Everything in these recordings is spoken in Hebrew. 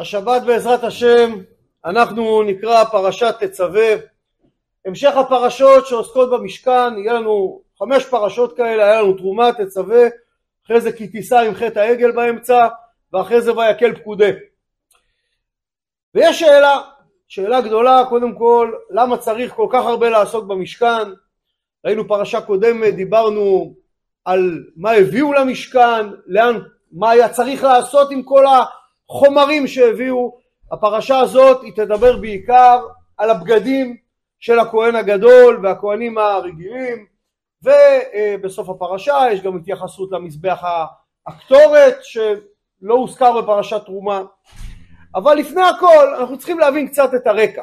השבת בעזרת השם אנחנו נקרא פרשת תצווה. המשך הפרשות שעוסקות במשכן יהיה לנו חמש פרשות כאלה היה לנו תרומה תצווה אחרי זה כי תישא עם חטא העגל באמצע ואחרי זה ויקל פקודי ויש שאלה שאלה גדולה קודם כל למה צריך כל כך הרבה לעסוק במשכן? ראינו פרשה קודמת דיברנו על מה הביאו למשכן לאן מה היה צריך לעשות עם כל החומרים שהביאו הפרשה הזאת היא תדבר בעיקר על הבגדים של הכהן הגדול והכהנים הרגילים ובסוף הפרשה יש גם התייחסות למזבח הקטורת שלא הוזכר בפרשת תרומה. אבל לפני הכל אנחנו צריכים להבין קצת את הרקע.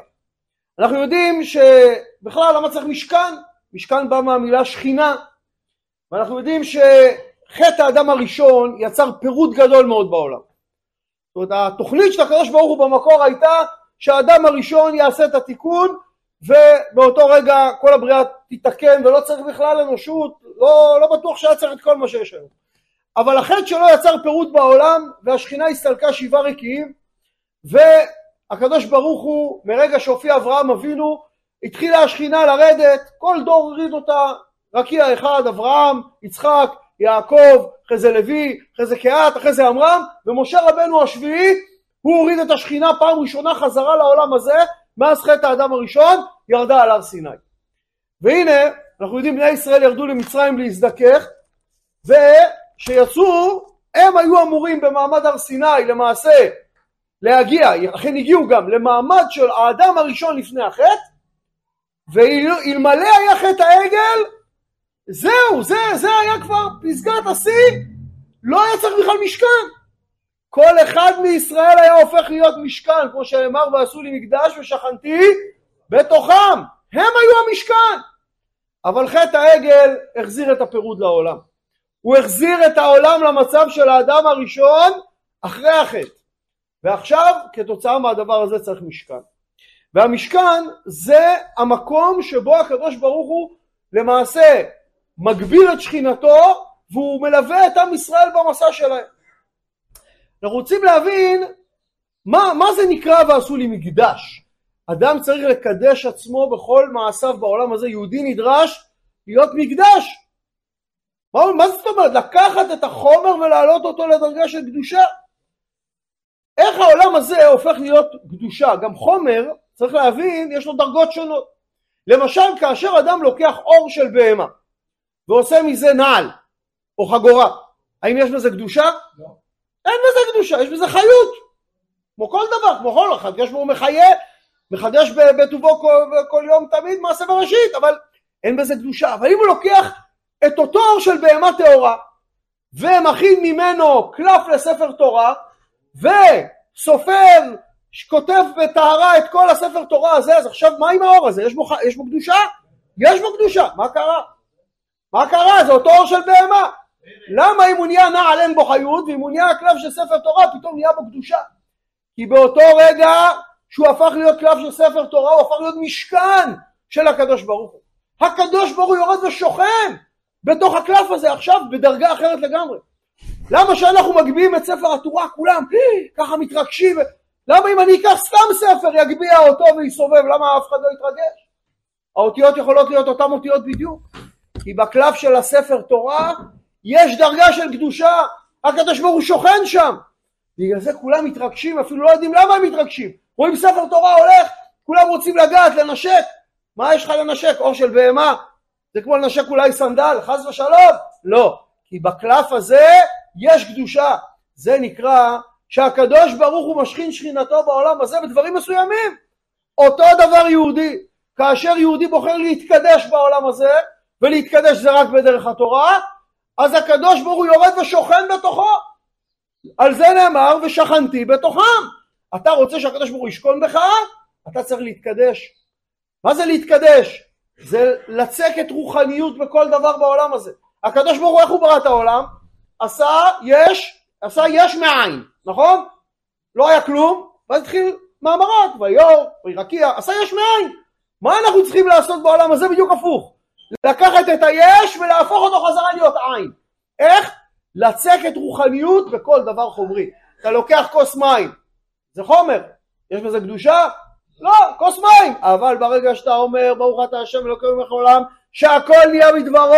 אנחנו יודעים שבכלל למה צריך משכן? משכן בא מהמילה שכינה. ואנחנו יודעים שחטא האדם הראשון יצר פירוט גדול מאוד בעולם זאת אומרת התוכנית של הקדוש ברוך הוא במקור הייתה שהאדם הראשון יעשה את התיקון ובאותו רגע כל הבריאה תתקן ולא צריך בכלל אנושות, לא, לא בטוח שהיה צריך את כל מה שיש היום. אבל החטא שלו יצר פירוט בעולם והשכינה הסתלקה שבעה רקיעים והקדוש ברוך הוא מרגע שהופיע אברהם אבינו התחילה השכינה לרדת, כל דור הוריד אותה, רקיע אחד, אברהם, יצחק, יעקב, אחרי זה לוי, אחרי זה קהת, אחרי זה עמרם, ומשה רבנו השביעי הוא הוריד את השכינה פעם ראשונה חזרה לעולם הזה מאז חטא האדם הראשון ירדה על הר סיני. והנה אנחנו יודעים בני ישראל ירדו למצרים להזדכך וכשיצאו הם היו אמורים במעמד הר סיני למעשה להגיע, אכן הגיעו גם למעמד של האדם הראשון לפני החטא ואלמלא היה חטא העגל זהו זה, זה היה כבר פסגת השיא לא היה צריך בכלל משכן כל אחד מישראל היה הופך להיות משכן, כמו שנאמר ועשו לי מקדש ושכנתי בתוכם, הם היו המשכן. אבל חטא העגל החזיר את הפירוד לעולם. הוא החזיר את העולם למצב של האדם הראשון אחרי החטא. ועכשיו כתוצאה מהדבר הזה צריך משכן. והמשכן זה המקום שבו הקדוש ברוך הוא למעשה מגביר את שכינתו והוא מלווה את עם ישראל במסע שלהם. אנחנו רוצים להבין מה, מה זה נקרא ועשו לי מקדש. אדם צריך לקדש עצמו בכל מעשיו בעולם הזה, יהודי נדרש להיות מקדש. מה, מה זאת אומרת? לקחת את החומר ולהעלות אותו לדרגה של קדושה. איך העולם הזה הופך להיות קדושה? גם חומר, צריך להבין, יש לו דרגות שונות. למשל, כאשר אדם לוקח אור של בהמה ועושה מזה נעל או חגורה, האם יש בזה קדושה? לא. אין בזה קדושה, יש בזה חיות. כמו כל דבר, כמו כל אחד, יש בו מחיה, מחדש בטובו כל, כל יום תמיד מעשה בראשית, אבל אין בזה קדושה. אבל אם הוא לוקח את אותו אור של בהמה טהורה, ומכין ממנו קלף לספר תורה, וסופר, שכותב בטהרה את כל הספר תורה הזה, אז עכשיו מה עם האור הזה? יש בו, יש בו קדושה? יש בו קדושה, מה קרה? מה קרה? זה אותו אור של בהמה. למה אם הוא נהיה נעל אין בו חיות ואם הוא נהיה קלף של ספר תורה פתאום נהיה בו קדושה? כי באותו רגע שהוא הפך להיות קלף של ספר תורה הוא הפך להיות משכן של הקדוש ברוך הוא. הקדוש ברוך הוא יורד ושוכן בתוך הקלף הזה עכשיו בדרגה אחרת לגמרי. למה שאנחנו מגביהים את ספר התורה כולם ככה מתרגשים? למה אם אני אקח סתם ספר יגביה אותו ויסובב למה אף אחד לא יתרגש? האותיות יכולות להיות אותן אותיות בדיוק כי בקלף של הספר תורה יש דרגה של קדושה, הקדוש ברוך הוא שוכן שם. בגלל זה כולם מתרגשים, אפילו לא יודעים למה הם מתרגשים. רואים ספר תורה הולך, כולם רוצים לגעת, לנשק. מה יש לך לנשק? אור של בהמה? זה כמו לנשק אולי סנדל, חס ושלום? לא. כי בקלף הזה יש קדושה. זה נקרא שהקדוש ברוך הוא משכין שכינתו בעולם הזה בדברים מסוימים. אותו דבר יהודי. כאשר יהודי בוחר להתקדש בעולם הזה, ולהתקדש זה רק בדרך התורה, אז הקדוש ברוך הוא יורד ושוכן בתוכו. על זה נאמר ושכנתי בתוכם. אתה רוצה שהקדוש ברוך הוא ישכון בך? אתה צריך להתקדש. מה זה להתקדש? זה לצקת רוחניות בכל דבר בעולם הזה. הקדוש ברוך הוא איך הוא ברא את העולם? עשה יש, עשה יש מאין, נכון? לא היה כלום, ואז התחיל מאמרות, ויור, וירקיע, עשה יש מאין. מה אנחנו צריכים לעשות בעולם הזה? בדיוק הפוך. לקחת את היש ולהפוך אותו חזרה להיות עין. איך? לצקת רוחניות בכל דבר חומרי. אתה לוקח כוס מים, זה חומר. יש בזה קדושה? לא, כוס מים. אבל ברגע שאתה אומר ברוך אתה השם אלוקים ממך עולם שהכל נהיה מדברו,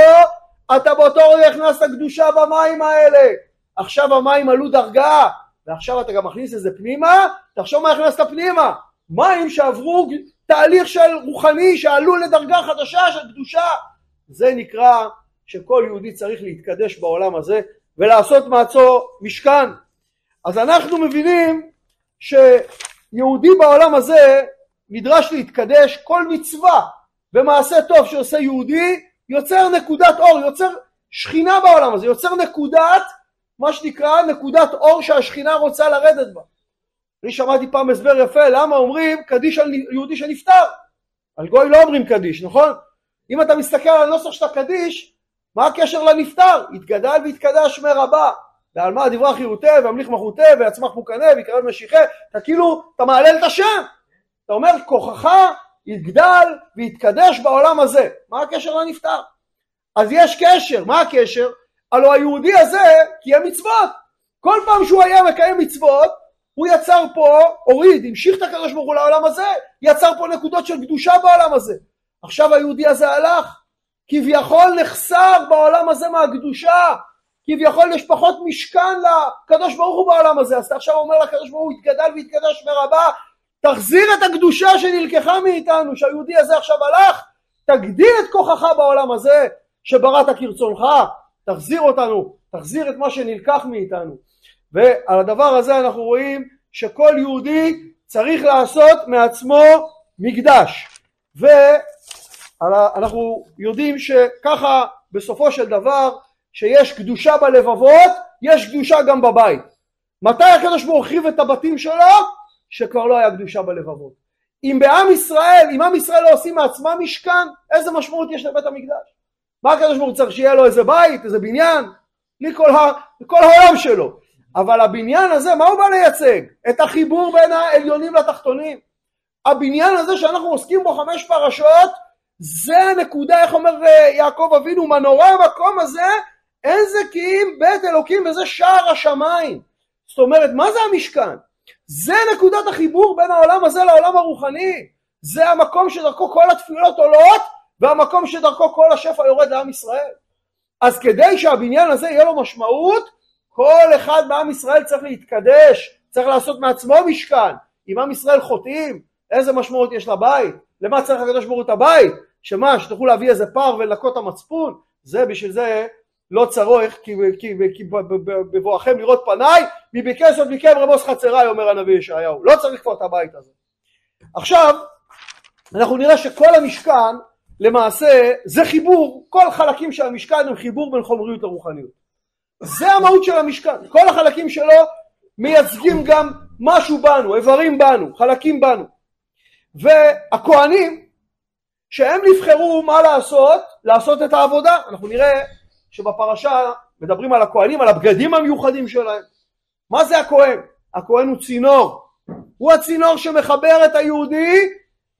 אתה באותו רגע הכנסת קדושה במים האלה. עכשיו המים עלו דרגה, ועכשיו אתה גם מכניס את זה פנימה, תחשוב מה הכנסת פנימה. מים שעברו תהליך של רוחני, שעלו לדרגה חדשה של קדושה. זה נקרא שכל יהודי צריך להתקדש בעולם הזה ולעשות מעצו משכן. אז אנחנו מבינים שיהודי בעולם הזה נדרש להתקדש, כל מצווה ומעשה טוב שעושה יהודי יוצר נקודת אור, יוצר שכינה בעולם הזה, יוצר נקודת, מה שנקרא נקודת אור שהשכינה רוצה לרדת בה. אני שמעתי פעם הסבר יפה למה אומרים קדיש על יהודי שנפטר. על גוי לא אומרים קדיש, נכון? אם אתה מסתכל על הנוסח של הקדיש, מה הקשר לנפטר? יתגדל ויתקדש מרבה. ועל מה דברה חיותי והמליך מחותי ויצמח מוקנה ויקרב משיחה אתה כאילו אתה מעלל את השם אתה אומר כוחך יגדל ויתקדש בעולם הזה מה הקשר לנפטר? אז יש קשר מה הקשר? הלוא היהודי הזה קיים מצוות כל פעם שהוא היה מקיים מצוות הוא יצר פה, הוריד, המשיך את הקדוש ברוך הוא לעולם הזה, יצר פה נקודות של קדושה בעולם הזה. עכשיו היהודי הזה הלך, כביכול נחסר בעולם הזה מהקדושה, כביכול יש פחות משכן לקדוש ברוך הוא בעולם הזה, אז אתה עכשיו אומר לקדוש ברוך הוא יתגדל ויתקדש מרבה, תחזיר את הקדושה שנלקחה מאיתנו, שהיהודי הזה עכשיו הלך, תגדיל את כוחך בעולם הזה שבראת כרצונך, תחזיר אותנו, תחזיר את מה שנלקח מאיתנו. ועל הדבר הזה אנחנו רואים שכל יהודי צריך לעשות מעצמו מקדש. ואנחנו יודעים שככה בסופו של דבר שיש קדושה בלבבות, יש קדושה גם בבית. מתי הקדוש ברוך הוא את הבתים שלו? שכבר לא היה קדושה בלבבות. אם בעם ישראל, אם עם ישראל לא עושים מעצמם משכן, איזה משמעות יש לבית המקדש? מה הקדוש ברוך הוא צריך שיהיה לו איזה בית, איזה בניין? לכל העולם שלו. אבל הבניין הזה, מה הוא בא לייצג? את החיבור בין העליונים לתחתונים. הבניין הזה שאנחנו עוסקים בו חמש פרשות, זה הנקודה, איך אומר אה, יעקב אבינו, מנורה המקום הזה, אין זה כי אם בית אלוקים וזה שער השמיים. זאת אומרת, מה זה המשכן? זה נקודת החיבור בין העולם הזה לעולם הרוחני. זה המקום שדרכו כל התפילות עולות, והמקום שדרכו כל השפע יורד לעם ישראל. אז כדי שהבניין הזה יהיה לו משמעות, כל אחד מעם ישראל צריך להתקדש, צריך לעשות מעצמו משכן. אם עם ישראל חוטאים, איזה משמעות יש לבית? למה צריך הקדוש ברוך הוא את הבית? שמה, שתוכלו להביא איזה פר ולנקות את המצפון? זה בשביל זה לא צרוך כי, כי, כי בבואכם לראות פניי מביקש עוד מכם רבוס חצריי אומר הנביא ישעיהו לא צריך כבר את הבית הזה עכשיו אנחנו נראה שכל המשכן למעשה זה חיבור כל חלקים של המשכן הם חיבור בין חומריות לרוחניות זה המהות של המשכן כל החלקים שלו מייצגים גם משהו בנו איברים בנו חלקים בנו והכוהנים שהם נבחרו מה לעשות לעשות את העבודה אנחנו נראה שבפרשה מדברים על הכהנים, על הבגדים המיוחדים שלהם. מה זה הכהן? הכהן הוא צינור. הוא הצינור שמחבר את היהודי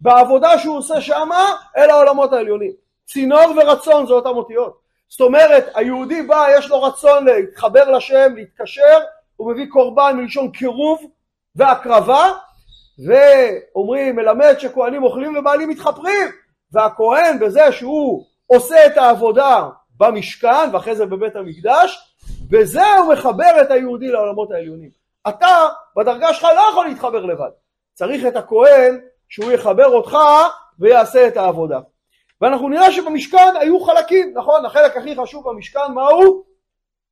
בעבודה שהוא עושה שמה אל העולמות העליונים. צינור ורצון זה אותם אותיות. זאת אומרת, היהודי בא, יש לו רצון להתחבר לשם, להתקשר, הוא מביא קורבן מלשון קירוב והקרבה, ואומרים, מלמד שכהנים אוכלים ובעלים מתחפרים, והכהן בזה שהוא עושה את העבודה במשכן ואחרי זה בבית המקדש, בזה הוא מחבר את היהודי לעולמות העליונים. אתה בדרגה שלך לא יכול להתחבר לבד, צריך את הכהן שהוא יחבר אותך ויעשה את העבודה. ואנחנו נראה שבמשכן היו חלקים, נכון? החלק הכי חשוב במשכן מהו?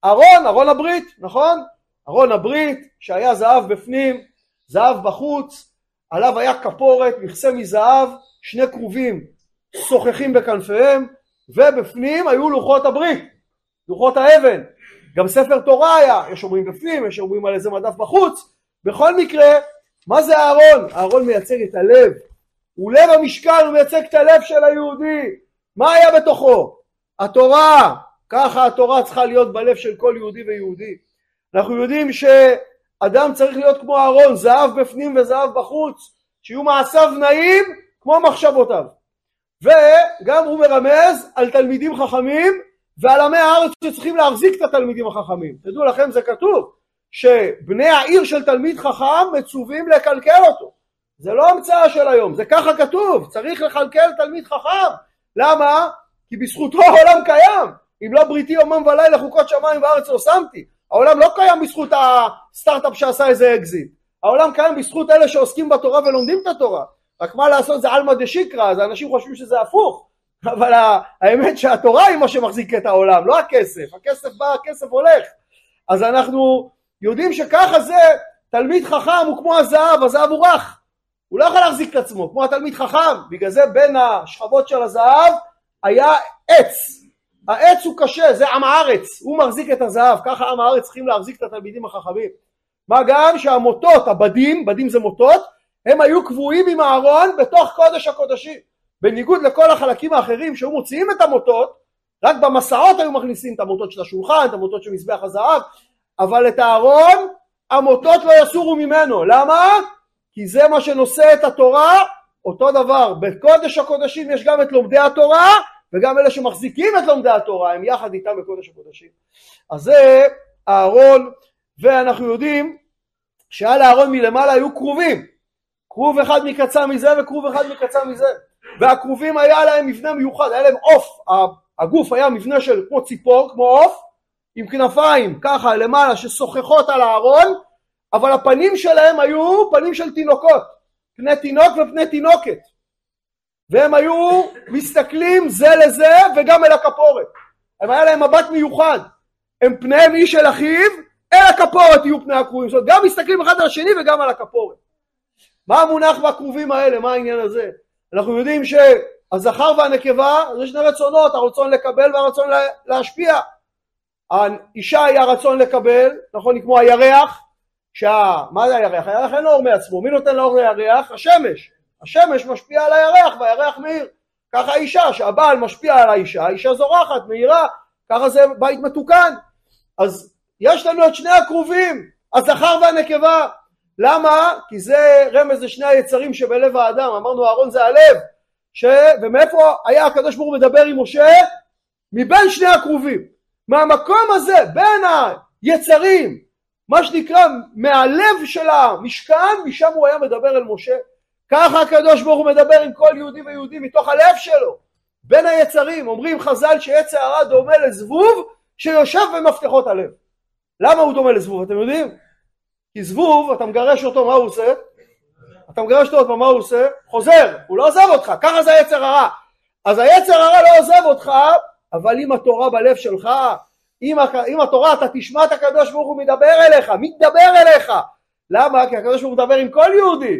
ארון, ארון הברית, נכון? ארון הברית שהיה זהב בפנים, זהב בחוץ, עליו היה כפורת, מכסה מזהב, שני כרובים שוחחים בכנפיהם, ובפנים היו לוחות הברית, לוחות האבן, גם ספר תורה היה, יש אומרים בפנים, יש אומרים על איזה מדף בחוץ, בכל מקרה, מה זה אהרון? אהרון מייצג את הלב, הוא לב המשכן, הוא מייצג את הלב של היהודי, מה היה בתוכו? התורה, ככה התורה צריכה להיות בלב של כל יהודי ויהודי. אנחנו יודעים שאדם צריך להיות כמו אהרון, זהב בפנים וזהב בחוץ, שיהיו מעשיו נעים כמו מחשבותיו. וגם הוא מרמז על תלמידים חכמים ועל עמי הארץ שצריכים להחזיק את התלמידים החכמים. תדעו לכם זה כתוב שבני העיר של תלמיד חכם מצווים לכלכל אותו. זה לא המצאה של היום, זה ככה כתוב, צריך לכלכל תלמיד חכם. למה? כי בזכותו העולם קיים. אם לא בריתי יומם ולילה חוקות שמיים וארץ לא שמתי. העולם לא קיים בזכות הסטארט-אפ שעשה איזה אקזיט. העולם קיים בזכות אלה שעוסקים בתורה ולומדים את התורה. רק מה לעשות זה עלמא דשיקרא, אז אנשים חושבים שזה הפוך. אבל האמת שהתורה היא מה שמחזיק את העולם, לא הכסף. הכסף בא, הכסף הולך. אז אנחנו יודעים שככה זה, תלמיד חכם הוא כמו הזהב, הזהב הוא רך. הוא לא יכול להחזיק את עצמו, כמו התלמיד חכם. בגלל זה בין השכבות של הזהב היה עץ. העץ הוא קשה, זה עם הארץ, הוא מחזיק את הזהב, ככה עם הארץ צריכים להחזיק את התלמידים החכמים. מה גם שהמוטות, הבדים, בדים זה מוטות, הם היו קבועים עם הארון בתוך קודש הקודשים. בניגוד לכל החלקים האחרים שהיו מוציאים את המוטות, רק במסעות היו מכניסים את המוטות של השולחן, את המוטות של מזבח הזהב, אבל את הארון המוטות לא יסורו ממנו. למה? כי זה מה שנושא את התורה, אותו דבר. בקודש הקודשים יש גם את לומדי התורה וגם אלה שמחזיקים את לומדי התורה הם יחד איתם בקודש הקודשים. אז זה הארון ואנחנו יודעים שעל הארון מלמעלה היו כרובים. כרוב אחד מקצה מזה וכרוב אחד מקצה מזה. והכרובים היה להם מבנה מיוחד, היה להם עוף, הגוף היה מבנה של כמו ציפור, כמו עוף, עם כנפיים ככה למעלה ששוחחות על הארון, אבל הפנים שלהם היו פנים של תינוקות, פני תינוק ופני תינוקת. והם היו מסתכלים זה לזה וגם אל הכפורת. הם היה להם מבט מיוחד. הם פניהם איש אל אחיו, אל הכפורת יהיו פני הכרובים. זאת אומרת, גם מסתכלים אחד על השני וגם על הכפורת. מה המונח בכרובים האלה? מה העניין הזה? אנחנו יודעים שהזכר והנקבה זה שני רצונות, הרצון לקבל והרצון להשפיע. האישה היא הרצון לקבל, נכון, כמו הירח, שה... מה זה הירח? הירח אין אור מעצמו, מי נותן לו אור לירח? השמש. השמש משפיעה על הירח והירח מאיר. ככה האישה, שהבעל משפיע על האישה, האישה זורחת, מאירה, ככה זה בית מתוקן. אז יש לנו את שני הכרובים, הזכר והנקבה. למה? כי זה רמז לשני היצרים שבלב האדם, אמרנו אהרון זה הלב, ש... ומאיפה היה הקדוש ברוך הוא מדבר עם משה? מבין שני הכרובים. מהמקום הזה, בין היצרים, מה שנקרא מהלב של המשכן, משם הוא היה מדבר אל משה. ככה הקדוש ברוך הוא מדבר עם כל יהודי ויהודי מתוך הלב שלו. בין היצרים, אומרים חז"ל שיצר הרע דומה לזבוב שיושב במפתחות הלב. למה הוא דומה לזבוב, אתם יודעים? כי זבוב, אתה מגרש אותו, מה הוא עושה? אתה מגרש אותו, מה הוא עושה? חוזר, הוא לא עוזב אותך, ככה זה היצר הרע. אז היצר הרע לא עוזב אותך, אבל אם התורה בלב שלך, אם, אם התורה אתה תשמע את הקדוש ברוך הוא מדבר אליך, מתדבר אליך. למה? כי הקדוש ברוך הוא מדבר עם כל יהודי.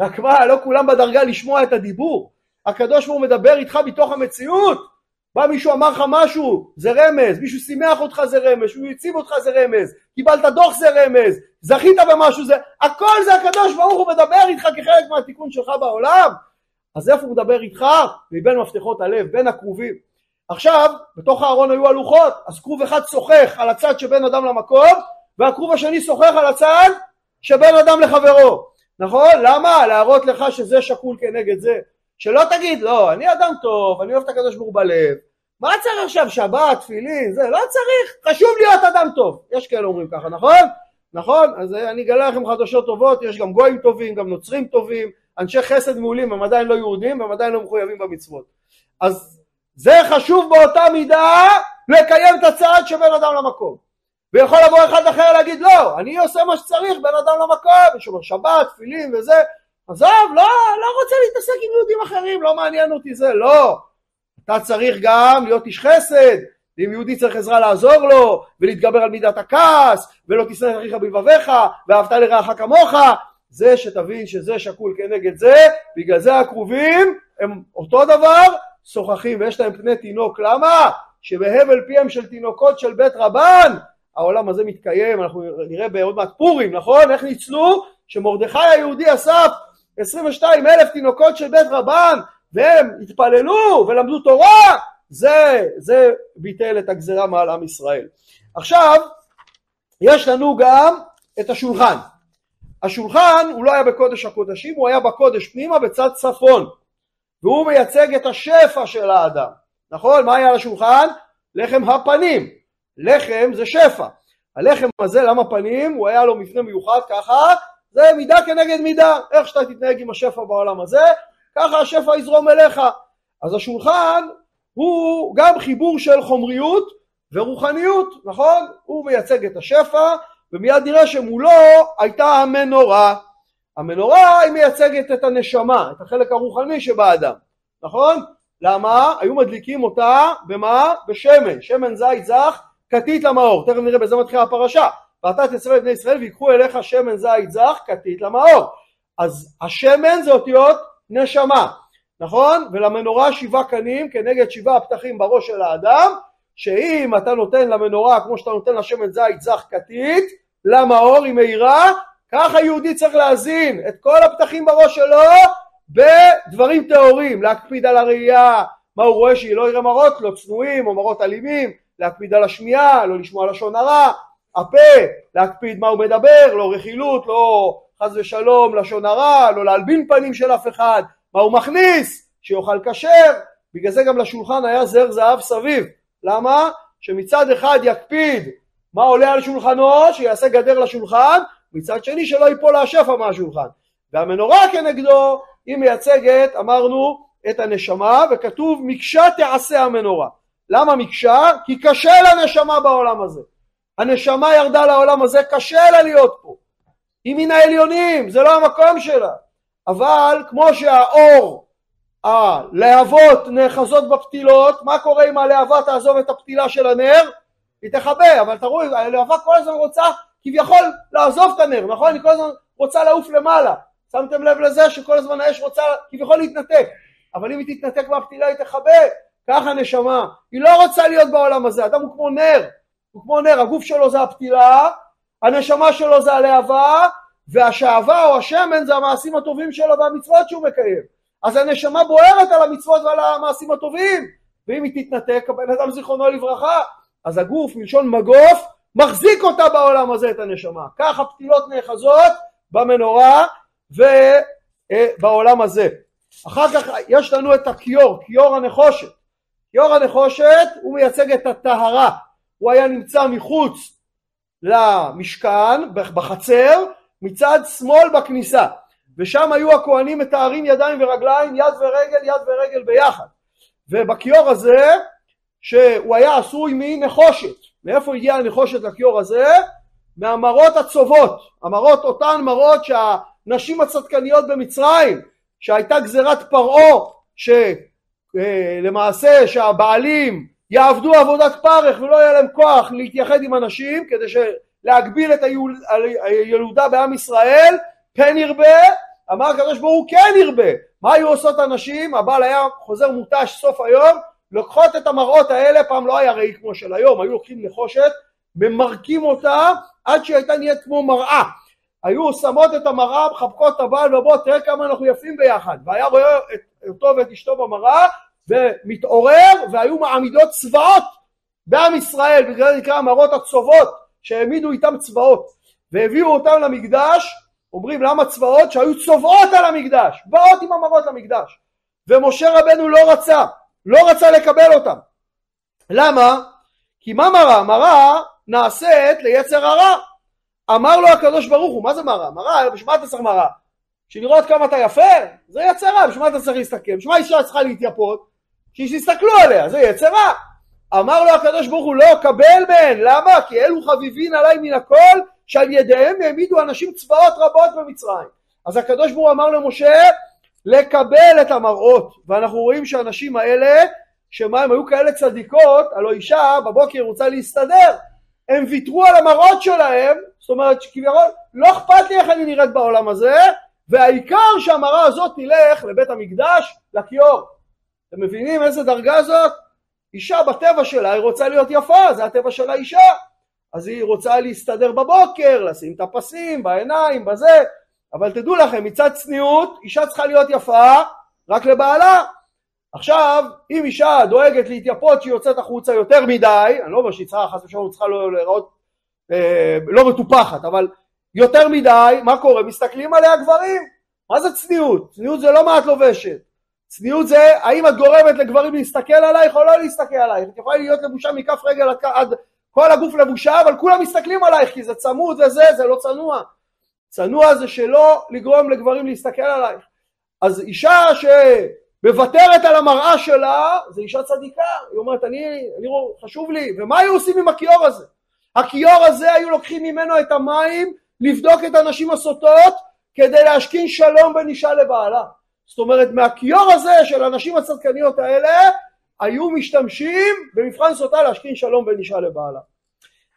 רק מה, לא כולם בדרגה לשמוע את הדיבור. הקדוש ברוך הוא מדבר איתך מתוך המציאות. בא מישהו אמר לך משהו, זה רמז, מישהו שימח אותך זה רמז, מישהו הציב אותך זה רמז, קיבלת דוח זה רמז, זכית במשהו זה, הכל זה הקדוש ברוך הוא מדבר איתך כחלק מהתיקון שלך בעולם. אז איפה הוא מדבר איתך? מבין מפתחות הלב, בין הכרובים. עכשיו, בתוך הארון היו הלוחות, אז כרוב אחד שוחח על הצד שבין אדם למקום, והכרוב השני שוחח על הצד שבין אדם לחברו. נכון? למה? להראות לך שזה שקול כנגד זה. שלא תגיד, לא, אני אדם טוב, אני אוהב את הקדוש ברוך בלב, מה צריך עכשיו שבת, תפילין, זה, לא צריך, חשוב להיות אדם טוב. יש כאלה אומרים ככה, נכון? נכון? אז אני אגלה לכם חדשות טובות, יש גם גויים טובים, גם נוצרים טובים, אנשי חסד מעולים, הם עדיין לא יהודים, הם עדיין לא מחויבים במצוות. אז זה חשוב באותה מידה לקיים את הצעד שבין אדם למקום. ויכול לבוא אחד אחר להגיד לא, אני עושה מה שצריך בין אדם למקום, שומר שבת, תפילין וזה, עזוב, לא, לא רוצה להתעסק עם יהודים אחרים, לא מעניין אותי זה, לא. אתה צריך גם להיות איש חסד, ואם יהודי צריך עזרה לעזור לו, ולהתגבר על מידת הכעס, ולא תשנא את אחיך בלבביך, ואהבת לרעך כמוך, זה שתבין שזה שקול כנגד זה, בגלל זה הכרובים הם אותו דבר, שוחחים ויש להם פני תינוק, למה? שבהבל פיהם של תינוקות של בית רבן העולם הזה מתקיים, אנחנו נראה בעוד מעט פורים, נכון? איך ניצלו? שמרדכי היהודי אסף 22 אלף תינוקות של בית רבן והם התפללו ולמדו תורה, זה, זה ביטל את הגזרה מעל עם ישראל. עכשיו, יש לנו גם את השולחן. השולחן הוא לא היה בקודש הקודשים, הוא היה בקודש פנימה בצד צפון, והוא מייצג את השפע של האדם, נכון? מה היה על השולחן? לחם הפנים. לחם זה שפע. הלחם הזה, למה פנים? הוא היה לו מפנה מיוחד ככה, זה מידה כנגד מידה, איך שאתה תתנהג עם השפע בעולם הזה, ככה השפע יזרום אליך. אז השולחן הוא גם חיבור של חומריות ורוחניות, נכון? הוא מייצג את השפע, ומיד נראה שמולו הייתה המנורה. המנורה היא מייצגת את הנשמה, את החלק הרוחני שבאדם, נכון? למה? היו מדליקים אותה במה? בשמן, שמן זית זך, כתית למאור, תכף נראה בזה מתחילה הפרשה. ואתה תצווה לבני ישראל ויקחו אליך שמן זית זך, כתית למאור. אז השמן זה אותיות נשמה, נכון? ולמנורה שבעה קנים כנגד שבעה הפתחים בראש של האדם, שאם אתה נותן למנורה כמו שאתה נותן לשמן זית זך כתית, למאור היא מאירה, ככה יהודי צריך להזין את כל הפתחים בראש שלו בדברים טהורים, להקפיד על הראייה, מה הוא רואה שהיא לא יראה מראות לא צנועים או מראות אלימים, להקפיד על השמיעה, לא לשמוע לשון הרע, הפה, להקפיד מה הוא מדבר, לא רכילות, לא חס ושלום לשון הרע, לא להלבין פנים של אף אחד, מה הוא מכניס, שיאכל כשר, בגלל זה גם לשולחן היה זר זהב סביב, למה? שמצד אחד יקפיד מה עולה על שולחנו, שיעשה גדר לשולחן, מצד שני שלא ייפול השפע מהשולחן. והמנורה כנגדו היא מייצגת, אמרנו, את הנשמה, וכתוב מקשה תעשה המנורה. למה מקשה? כי קשה לנשמה בעולם הזה. הנשמה ירדה לעולם הזה, קשה לה להיות פה. היא מן העליונים, זה לא המקום שלה. אבל כמו שהאור, הלהבות נאחזות בפתילות, מה קורה אם הלהבה תעזוב את הפתילה של הנר? היא תכבה, אבל תראו, הלהבה כל הזמן רוצה כביכול לעזוב את הנר, נכון? היא כל הזמן רוצה לעוף למעלה. שמתם לב לזה שכל הזמן האש רוצה כביכול להתנתק, אבל אם היא תתנתק מהפתילה היא תכבה, ככה נשמה, היא לא רוצה להיות בעולם הזה, אדם הוא כמו נר, הוא כמו נר, הגוף שלו זה הפתילה, הנשמה שלו זה הלהבה, והשעבה או השמן זה המעשים הטובים שלו והמצוות שהוא מקיים. אז הנשמה בוערת על המצוות ועל המעשים הטובים, ואם היא תתנתק, הבן אדם זיכרונו לברכה, אז הגוף מלשון מגוף מחזיק אותה בעולם הזה את הנשמה. כך הפתילות נאחזות במנורה ובעולם הזה. אחר כך יש לנו את הכיור, כיור הנחושת. כיור הנחושת הוא מייצג את הטהרה, הוא היה נמצא מחוץ למשכן, בחצר, מצד שמאל בכניסה, ושם היו הכהנים מתארים ידיים ורגליים, יד ורגל, יד ורגל ביחד. ובכיור הזה, שהוא היה עשוי מנחושת, מאיפה הגיע הנחושת לכיור הזה? מהמראות הצובות, המראות אותן מראות שהנשים הצדקניות במצרים, שהייתה גזירת פרעה, שלמעשה אה, שהבעלים יעבדו עבודת פרך ולא יהיה להם כוח להתייחד עם הנשים כדי להגביל את הילודה בעם ישראל, כן ירבה, אמר הקדוש ברוך הוא כן ירבה. מה היו עושות הנשים? הבעל היה חוזר מותש סוף היום, לוקחות את המראות האלה, פעם לא היה ראי כמו של היום, היו לוקחים נחושת, ממרקים אותה עד שהיא הייתה נהיית כמו מראה. היו שמות את המראה, מחבקות את הבעל ובוא תראה כמה אנחנו יפים ביחד. והיה רואה את, אותו ואת אשתו במראה ומתעורר והיו מעמידות צבאות בעם ישראל, בגלל זה נקרא המראות הצובות שהעמידו איתם צבאות והביאו אותם למקדש, אומרים למה צבאות? שהיו צובעות על המקדש, באות עם המראות למקדש ומשה רבנו לא רצה לא רצה לקבל אותם. למה? כי מה מראה? מראה נעשית ליצר הרע. אמר לו הקדוש ברוך הוא, מה זה מראה? מראה, בשביל מה אתה צריך מראה? בשביל לראות כמה אתה יפה? זה יצר רע, בשביל מה אתה צריך להסתכל? בשביל מה אישה צריכה להתייפות? שיסתכלו עליה, זה יצר רע. אמר לו הקדוש ברוך הוא, לא, קבל מהן, למה? כי אלו חביבין עליי מן הכל, שעל ידיהם העמידו אנשים צבאות רבות במצרים. אז הקדוש ברוך הוא אמר למשה, לקבל את המראות. ואנחנו רואים שהנשים האלה שמה הם היו כאלה צדיקות הלוא אישה בבוקר רוצה להסתדר. הם ויתרו על המראות שלהם זאת אומרת שכביכול לא אכפת לי איך אני נראית בעולם הזה והעיקר שהמראה הזאת תלך לבית המקדש לכיור. אתם מבינים איזה דרגה זאת? אישה בטבע שלה היא רוצה להיות יפה זה הטבע של האישה. אז היא רוצה להסתדר בבוקר לשים את הפסים בעיניים בזה אבל תדעו לכם, מצד צניעות, אישה צריכה להיות יפה רק לבעלה. עכשיו, אם אישה דואגת להתייפות שהיא יוצאת החוצה יותר מדי, אני לא אומר שהיא צריכה, חס ושלום, צריכה לא להיראות אה, לא מטופחת, אבל יותר מדי, מה קורה? מסתכלים עליה גברים. מה זה צניעות? צניעות זה לא מה את לובשת. צניעות זה האם את גורמת לגברים להסתכל עלייך או לא להסתכל עלייך. את יכולה להיות לבושה מכף רגל עד כל הגוף לבושה, אבל כולם מסתכלים עלייך כי זה צמוד וזה, זה לא צנוע. צנוע זה שלא לגרום לגברים להסתכל עלייך. אז אישה שמוותרת על המראה שלה, זה אישה צדיקה. היא אומרת, אני, אני חשוב לי, ומה היו עושים עם הכיור הזה? הכיור הזה היו לוקחים ממנו את המים לבדוק את הנשים הסוטות כדי להשכין שלום בין אישה לבעלה. זאת אומרת מהכיור הזה של הנשים הצדקניות האלה היו משתמשים במבחן סוטה להשכין שלום בין אישה לבעלה.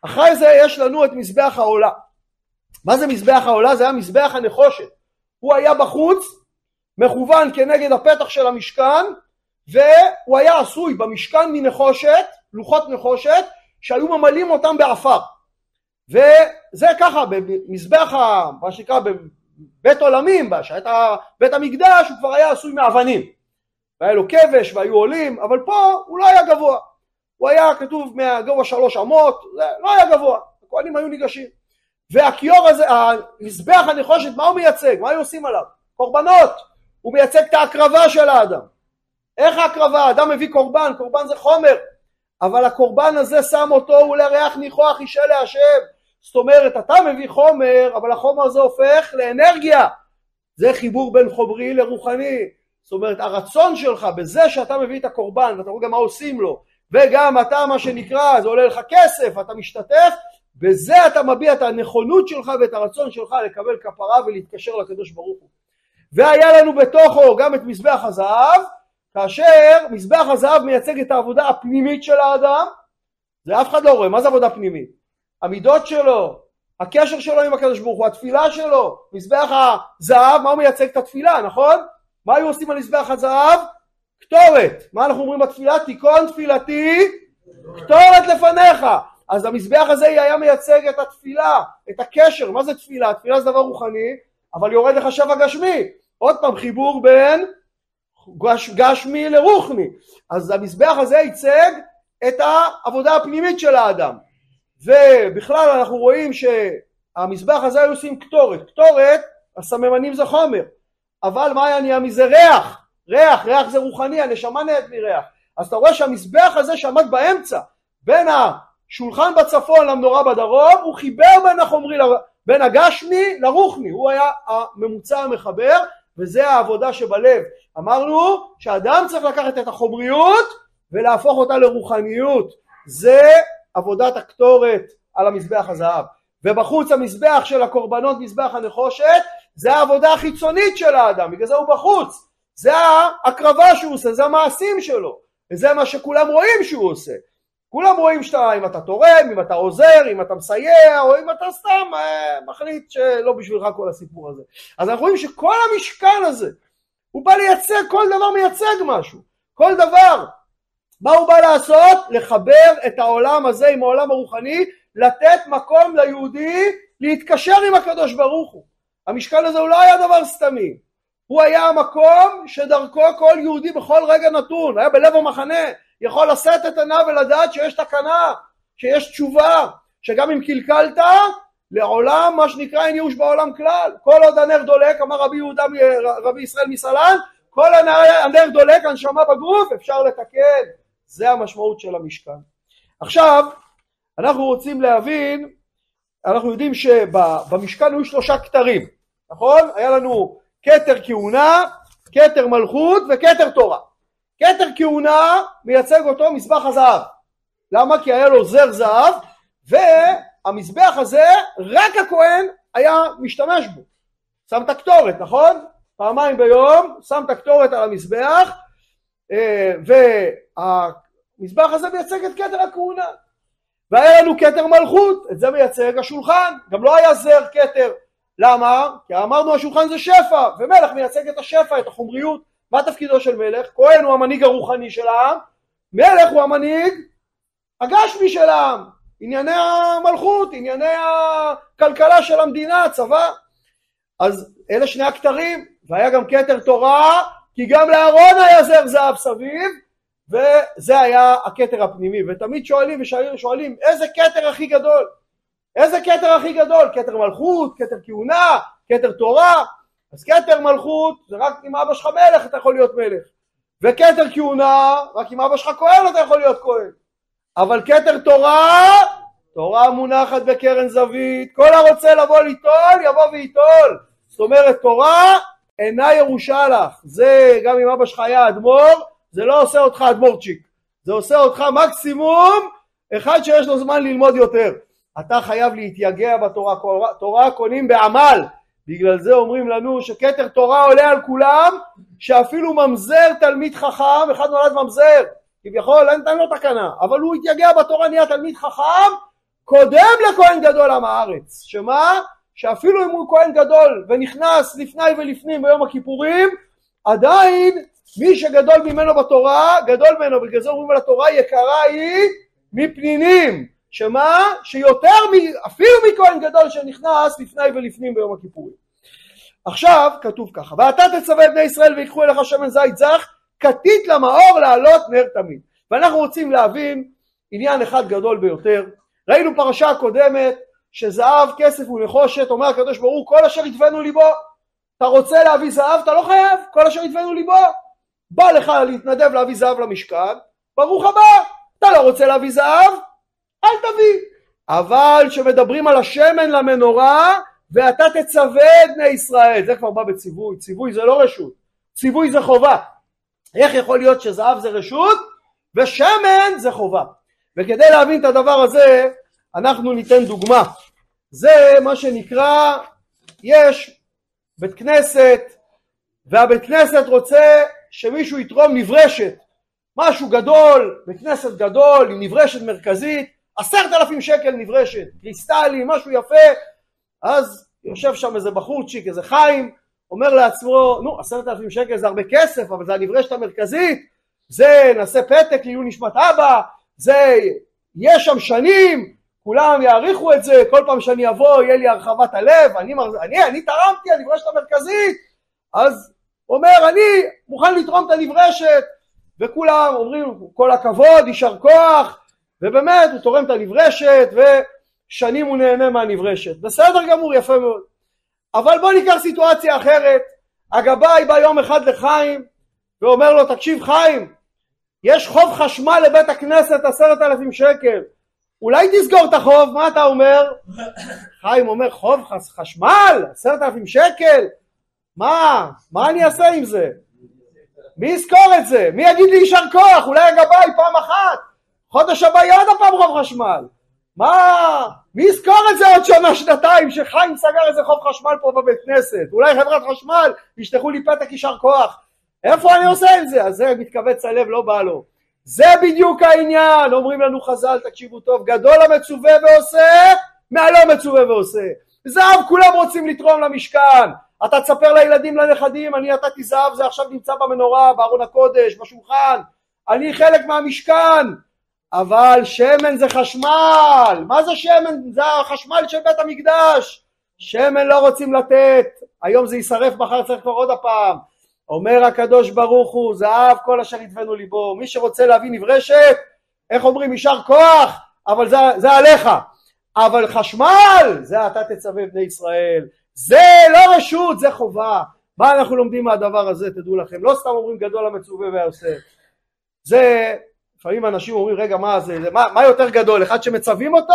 אחרי זה יש לנו את מזבח העולה. מה זה מזבח העולה? זה היה מזבח הנחושת. הוא היה בחוץ, מכוון כנגד הפתח של המשכן, והוא היה עשוי במשכן מנחושת, לוחות נחושת, שהיו ממלאים אותם בעפר. וזה ככה, במזבח, מה שנקרא, בבית עולמים, שהייתה בית המקדש, הוא כבר היה עשוי מאבנים. והיה לו כבש והיו עולים, אבל פה הוא לא היה גבוה. הוא היה כתוב מהגובה שלוש אמות, לא היה גבוה, הכהנים היו ניגשים. והכיור הזה, המזבח הנחושת, מה הוא מייצג? מה היו עושים עליו? קורבנות. הוא מייצג את ההקרבה של האדם. איך ההקרבה? האדם מביא קורבן, קורבן זה חומר. אבל הקורבן הזה שם אותו ולריח ניחוח אישה להשם. זאת אומרת, אתה מביא חומר, אבל החומר הזה הופך לאנרגיה. זה חיבור בין חומרי לרוחני. זאת אומרת, הרצון שלך בזה שאתה מביא את הקורבן, ואתה רואה גם מה עושים לו, וגם אתה, מה שנקרא, זה עולה לך כסף, אתה משתתף, בזה אתה מביע את הנכונות שלך ואת הרצון שלך לקבל כפרה ולהתקשר לקדוש ברוך הוא. והיה לנו בתוכו גם את מזבח הזהב, כאשר מזבח הזהב מייצג את העבודה הפנימית של האדם, זה אף אחד לא רואה, מה זה עבודה פנימית? המידות שלו, הקשר שלו עם הקדוש ברוך הוא, התפילה שלו, מזבח הזהב, מה הוא מייצג את התפילה, נכון? מה היו עושים על מזבח הזהב? קטורת. מה אנחנו אומרים בתפילה? תיכון תפילתי, קטורת לפניך. אז המזבח הזה היה מייצג את התפילה, את הקשר. מה זה תפילה? תפילה זה דבר רוחני, אבל יורד לך שבע גשמי. עוד פעם חיבור בין גש, גשמי לרוחני. אז המזבח הזה ייצג את העבודה הפנימית של האדם. ובכלל אנחנו רואים שהמזבח הזה היו עושים קטורת. קטורת, הסממנים זה חומר. אבל מה היה נהיה מזה? ריח. ריח, ריח זה רוחני, הנשמה נהיית מריח. אז אתה רואה שהמזבח הזה שעמד באמצע, בין השולחן בצפון למנורה בדרום, הוא חיבר בין החומרי, בין הגשמי לרוחני, הוא היה הממוצע המחבר, וזה העבודה שבלב. אמרנו שאדם צריך לקחת את החומריות ולהפוך אותה לרוחניות. זה עבודת הקטורת על המזבח הזהב. ובחוץ המזבח של הקורבנות, מזבח הנחושת, זה העבודה החיצונית של האדם, בגלל זה הוא בחוץ. זה ההקרבה שהוא עושה, זה המעשים שלו. וזה מה שכולם רואים שהוא עושה. כולם רואים שאתה, אם אתה תורם, אם אתה עוזר, אם אתה מסייע, או אם אתה סתם אה, מחליט שלא בשבילך כל הסיפור הזה. אז אנחנו רואים שכל המשכן הזה, הוא בא לייצג, כל דבר מייצג משהו. כל דבר. מה הוא בא לעשות? לחבר את העולם הזה עם העולם הרוחני, לתת מקום ליהודי להתקשר עם הקדוש ברוך הוא. המשכן הזה הוא לא היה דבר סתמי. הוא היה המקום שדרכו כל יהודי בכל רגע נתון, היה בלב המחנה, יכול לשאת את עיניו ולדעת שיש תקנה, שיש תשובה, שגם אם קלקלת, לעולם מה שנקרא אין ייאוש בעולם כלל. כל עוד הנר דולק, אמר רבי יהודה, רבי ישראל מסלן, כל הנר דולק, הנשמה בגוף, אפשר לתקן. זה המשמעות של המשכן. עכשיו, אנחנו רוצים להבין, אנחנו יודעים שבמשכן היו שלושה כתרים, נכון? היה לנו כתר כהונה, כתר מלכות וכתר תורה. כתר כהונה מייצג אותו מזבח הזהב. למה? כי היה לו זר זהב והמזבח הזה רק הכהן היה משתמש בו. שם את הקטורת, נכון? פעמיים ביום שם את הקטורת על המזבח אה, והמזבח הזה מייצג את כתר הכהונה. והיה לנו כתר מלכות, את זה מייצג השולחן, גם לא היה זר כתר למה? כי אמרנו השולחן זה שפע, ומלך מייצג את השפע, את החומריות. מה תפקידו של מלך? כהן הוא המנהיג הרוחני של העם, מלך הוא המנהיג הגשמי של העם. ענייני המלכות, ענייני הכלכלה של המדינה, הצבא. אז אלה שני הכתרים, והיה גם כתר תורה, כי גם לאהרון היה זר זהב סביב, וזה היה הכתר הפנימי. ותמיד שואלים ושואלים, איזה כתר הכי גדול? איזה כתר הכי גדול? כתר מלכות, כתר כהונה, כתר תורה. אז כתר מלכות זה רק אם אבא שלך מלך אתה יכול להיות מלך. וכתר כהונה, רק אם אבא שלך כהן אתה יכול להיות כהן. אבל כתר תורה תורה מונחת בקרן זווית, כל הרוצה לבוא ליטול יבוא וייטול. זאת אומרת תורה אינה ירושה לך, זה גם אם אבא שלך היה אדמו"ר, זה לא עושה אותך אדמו"רצ'יק, זה עושה אותך מקסימום אחד שיש לו זמן ללמוד יותר. אתה חייב להתייגע בתורה, תורה קונים בעמל, בגלל זה אומרים לנו שכתר תורה עולה על כולם, שאפילו ממזר תלמיד חכם, אחד נולד ממזר, כביכול אין, אין לו תקנה, אבל הוא התייגע בתורה נהיה תלמיד חכם, קודם לכהן גדול עם הארץ, שמה? שאפילו אם הוא כהן גדול ונכנס לפני ולפנים ביום הכיפורים, עדיין מי שגדול ממנו בתורה, גדול ממנו, בגלל זה אומרים על התורה יקרה היא מפנינים, שמה? שיותר מ... אפילו מכהן גדול שנכנס לפני ולפנים ביום הכיפורים. עכשיו כתוב ככה, ואתה תצווה את בני ישראל ויקחו אליך שמן זית זך, כתית למאור לעלות נר תמיד. ואנחנו רוצים להבין עניין אחד גדול ביותר. ראינו פרשה קודמת שזהב, כסף ונחושת, אומר הקדוש ברוך הוא כל אשר יתבנו ליבו. אתה רוצה להביא זהב, אתה לא חייב, כל אשר יתבנו ליבו. בא לך להתנדב להביא זהב למשכן, ברוך הבא. אתה לא רוצה להביא זהב, אל תביא. אבל כשמדברים על השמן למנורה, ואתה תצווה את בני ישראל, זה כבר בא בציווי, ציווי זה לא רשות, ציווי זה חובה. איך יכול להיות שזהב זה רשות ושמן זה חובה? וכדי להבין את הדבר הזה, אנחנו ניתן דוגמה. זה מה שנקרא, יש בית כנסת, והבית כנסת רוצה שמישהו יתרום נברשת, משהו גדול, בית כנסת גדול עם נברשת מרכזית, עשרת אלפים שקל נברשת, קריסטלי, משהו יפה, אז יושב שם איזה בחורצ'יק, איזה חיים, אומר לעצמו, נו, עשרת אלפים שקל זה הרבה כסף, אבל זה הנברשת המרכזית, זה נעשה פתק לעילוי נשמת אבא, זה יהיה שם שנים, כולם יעריכו את זה, כל פעם שאני אבוא יהיה לי הרחבת הלב, אני, אני, אני תרמתי הנברשת המרכזית, אז אומר אני מוכן לתרום את הנברשת, וכולם אומרים כל הכבוד, יישר כוח, ובאמת הוא תורם את הנברשת, ושנים הוא נהנה מהנברשת. בסדר גמור, יפה מאוד. אבל בוא ניקח סיטואציה אחרת. הגבאי בא יום אחד לחיים, ואומר לו, תקשיב חיים, יש חוב חשמל לבית הכנסת עשרת אלפים שקל. אולי תסגור את החוב, מה אתה אומר? חיים אומר, חוב חשמל? עשרת אלפים שקל? מה? מה אני אעשה עם זה? מי יזכור את זה? מי יגיד לי יישר כוח? אולי הגבאי פעם אחת? חודש הבא יהיה עוד פעם חוב חשמל. מה? מי יזכור את זה עוד שנה, שנתיים, שחיים סגר איזה חוב חשמל פה בבית כנסת? אולי חברת חשמל ישלחו לי פתק יישר כוח. איפה אני עושה את זה? אז זה מתכווץ הלב, לא בא לו. זה בדיוק העניין, אומרים לנו חז"ל, תקשיבו טוב, גדול המצווה ועושה, מהלא מצווה ועושה. זהב כולם רוצים לתרום למשכן. אתה תספר לילדים, לנכדים, אני נתתי זהב, זה עכשיו נמצא במנורה, בארון הקודש, בשולחן. אני חלק מהמשכן. אבל שמן זה חשמל, מה זה שמן? זה החשמל של בית המקדש, שמן לא רוצים לתת, היום זה יישרף, מחר צריך כבר עוד הפעם. אומר הקדוש ברוך הוא, זהב כל אשר ידבנו ליבו, מי שרוצה להביא נברשת, איך אומרים, יישר כוח, אבל זה, זה עליך. אבל חשמל, זה אתה תצווה בני ישראל. זה לא רשות, זה חובה. מה אנחנו לומדים מהדבר הזה, תדעו לכם. לא סתם אומרים גדול המצווה והעושה. זה לפעמים אנשים אומרים רגע מה זה, מה, מה יותר גדול אחד שמצווים אותו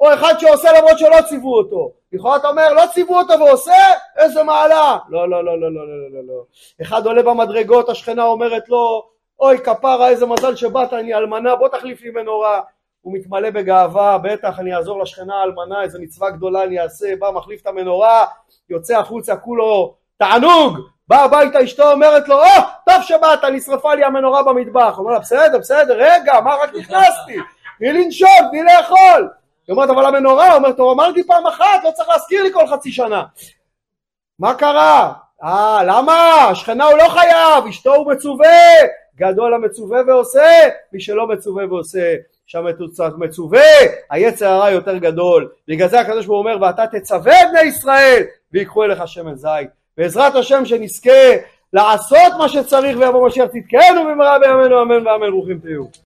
או אחד שעושה למרות שלא ציוו אותו? לכאורה אתה אומר לא ציוו אותו ועושה? איזה מעלה. לא, לא לא לא לא לא לא לא. אחד עולה במדרגות השכנה אומרת לו אוי כפרה איזה מזל שבאת אני אלמנה בוא תחליף לי מנורה. הוא מתמלא בגאווה בטח אני אעזור לשכנה האלמנה איזה מצווה גדולה אני אעשה. בא מחליף את המנורה יוצא החוצה כולו תענוג באה הביתה אשתו אומרת לו, או, oh, טוב שבאת, נשרפה לי המנורה במטבח. אומר לה, בסדר, בסדר, רגע, מה רק נכנסתי? תני לנשום, תני לאכול. היא אומרת, אבל המנורה, הוא אומר, טוב, אמרתי פעם אחת, לא צריך להזכיר לי כל חצי שנה. מה קרה? אה, למה? השכנה הוא לא חייב, אשתו הוא מצווה. גדול המצווה ועושה, מי שלא מצווה ועושה. שהמצווה, היצר הרע יותר גדל. בגלל זה הקדוש ברוך הוא אומר, ואתה תצווה בני ישראל, ויקחו אליך שמן זית. בעזרת השם שנזכה לעשות מה שצריך ויבוא משיח צדקנו במהרה בימינו אמן ואמן ברוכים תהיו